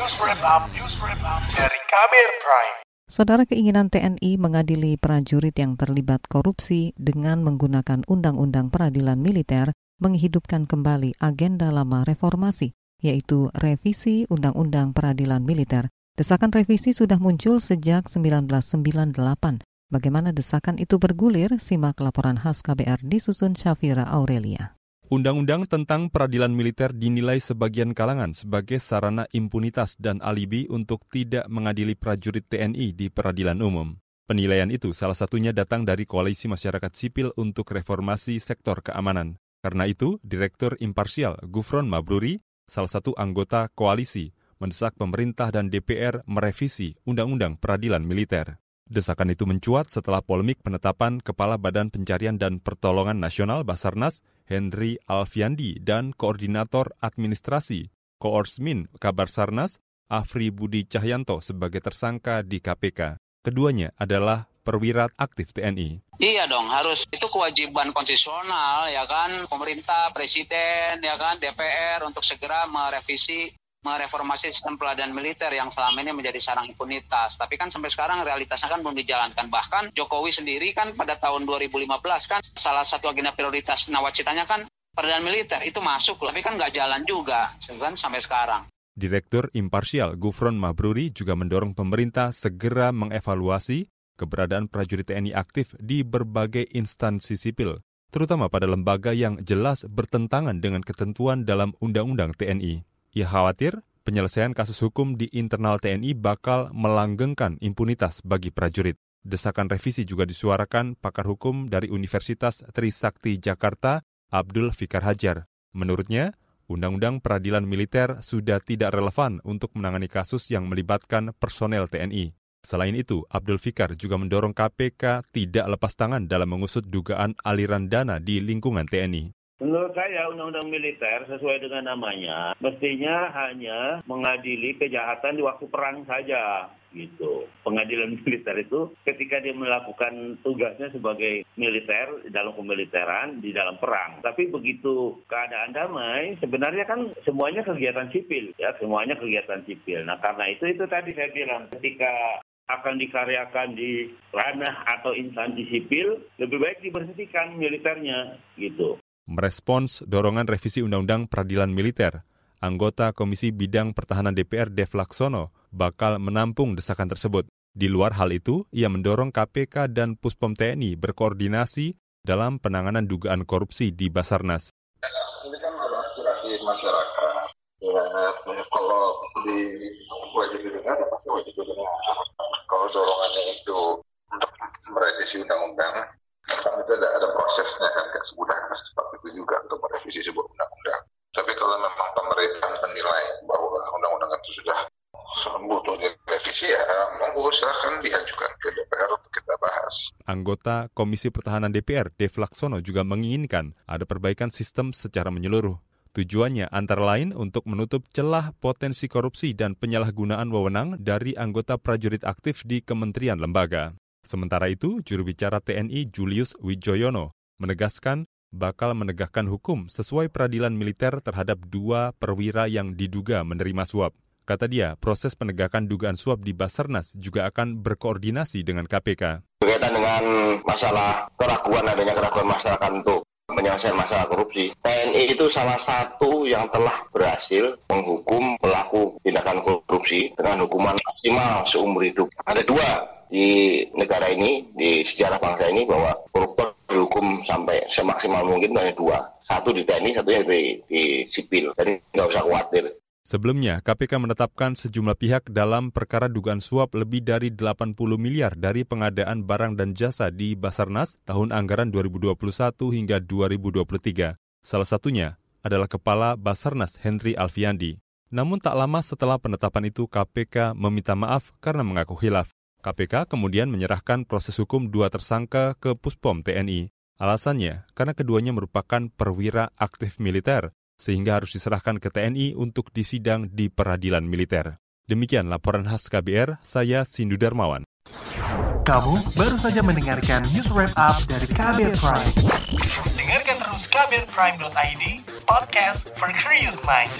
News Wrap Up, News Wrap Up dari Kabir Prime. Saudara keinginan TNI mengadili prajurit yang terlibat korupsi dengan menggunakan Undang-Undang Peradilan Militer menghidupkan kembali agenda lama reformasi, yaitu revisi Undang-Undang Peradilan Militer. Desakan revisi sudah muncul sejak 1998. Bagaimana desakan itu bergulir? Simak laporan khas KBR disusun Syafira Aurelia. Undang-undang tentang peradilan militer dinilai sebagian kalangan sebagai sarana impunitas dan alibi untuk tidak mengadili prajurit TNI di peradilan umum. Penilaian itu salah satunya datang dari Koalisi Masyarakat Sipil untuk Reformasi Sektor Keamanan. Karena itu, Direktur Imparsial Gufron Mabruri, salah satu anggota koalisi, mendesak pemerintah dan DPR merevisi Undang-Undang Peradilan Militer. Desakan itu mencuat setelah polemik penetapan Kepala Badan Pencarian dan Pertolongan Nasional Basarnas Henry Alfiandi dan Koordinator Administrasi Koorsmin Kabar Sarnas Afri Budi Cahyanto sebagai tersangka di KPK. Keduanya adalah perwira aktif TNI. Iya dong, harus itu kewajiban konstitusional ya kan pemerintah, presiden ya kan DPR untuk segera merevisi mereformasi sistem peladanan militer yang selama ini menjadi sarang impunitas. Tapi kan sampai sekarang realitasnya kan belum dijalankan. Bahkan Jokowi sendiri kan pada tahun 2015 kan salah satu agenda prioritas nawacitanya kan peradaban militer itu masuk. Tapi kan nggak jalan juga kan sampai sekarang. Direktur Imparsial Gufron Mabruri juga mendorong pemerintah segera mengevaluasi keberadaan prajurit TNI aktif di berbagai instansi sipil, terutama pada lembaga yang jelas bertentangan dengan ketentuan dalam Undang-Undang TNI. Ia khawatir penyelesaian kasus hukum di internal TNI bakal melanggengkan impunitas bagi prajurit. Desakan revisi juga disuarakan pakar hukum dari Universitas Trisakti Jakarta, Abdul Fikar Hajar. Menurutnya, Undang-Undang Peradilan Militer sudah tidak relevan untuk menangani kasus yang melibatkan personel TNI. Selain itu, Abdul Fikar juga mendorong KPK tidak lepas tangan dalam mengusut dugaan aliran dana di lingkungan TNI. Menurut saya undang-undang militer sesuai dengan namanya mestinya hanya mengadili kejahatan di waktu perang saja gitu. Pengadilan militer itu ketika dia melakukan tugasnya sebagai militer dalam pemiliteran di dalam perang. Tapi begitu keadaan damai, sebenarnya kan semuanya kegiatan sipil ya, semuanya kegiatan sipil. Nah, karena itu itu tadi saya bilang ketika akan dikaryakan di ranah atau instansi sipil, lebih baik diberhentikan militernya gitu. Merespons dorongan revisi Undang-Undang Peradilan Militer, anggota Komisi Bidang Pertahanan DPR Dev Laksono bakal menampung desakan tersebut. Di luar hal itu, ia mendorong KPK dan Puspom TNI berkoordinasi dalam penanganan dugaan korupsi di Basarnas. Ini kan aspirasi masyarakat. Ya, kalau di wajib didengar, pasti wajib didengar. Kalau dorongannya itu untuk merevisi undang-undang, kan itu ada, ada semudah secepat itu juga untuk merevisi sebuah undang-undang. Tapi kalau memang pemerintah menilai bahwa undang-undang itu sudah butuh direvisi ya monggo silahkan diajukan ke DPR untuk kita bahas. Anggota Komisi Pertahanan DPR, Dev Laksono juga menginginkan ada perbaikan sistem secara menyeluruh. Tujuannya antara lain untuk menutup celah potensi korupsi dan penyalahgunaan wewenang dari anggota prajurit aktif di kementerian lembaga. Sementara itu, juru bicara TNI Julius Wijoyono menegaskan bakal menegakkan hukum sesuai peradilan militer terhadap dua perwira yang diduga menerima suap. Kata dia, proses penegakan dugaan suap di Basarnas juga akan berkoordinasi dengan KPK. Berkaitan dengan masalah keraguan adanya keraguan masyarakat untuk menyelesaikan masalah korupsi. TNI itu salah satu yang telah berhasil menghukum pelaku tindakan korupsi dengan hukuman maksimal seumur hidup. Ada dua di negara ini, di sejarah bangsa ini bahwa koruptor dihukum sampai semaksimal mungkin hanya dua. Satu di TNI, satunya di, di sipil. Jadi nggak usah khawatir. Sebelumnya, KPK menetapkan sejumlah pihak dalam perkara dugaan suap lebih dari 80 miliar dari pengadaan barang dan jasa di Basarnas tahun anggaran 2021 hingga 2023. Salah satunya adalah Kepala Basarnas Henry Alfiandi. Namun tak lama setelah penetapan itu KPK meminta maaf karena mengaku hilaf. KPK kemudian menyerahkan proses hukum dua tersangka ke Puspom TNI. Alasannya, karena keduanya merupakan perwira aktif militer, sehingga harus diserahkan ke TNI untuk disidang di peradilan militer. Demikian laporan khas KBR, saya Sindu Darmawan. Kamu baru saja mendengarkan news wrap up dari KBR Prime. Dengarkan terus kbrprime.id, podcast for curious mind.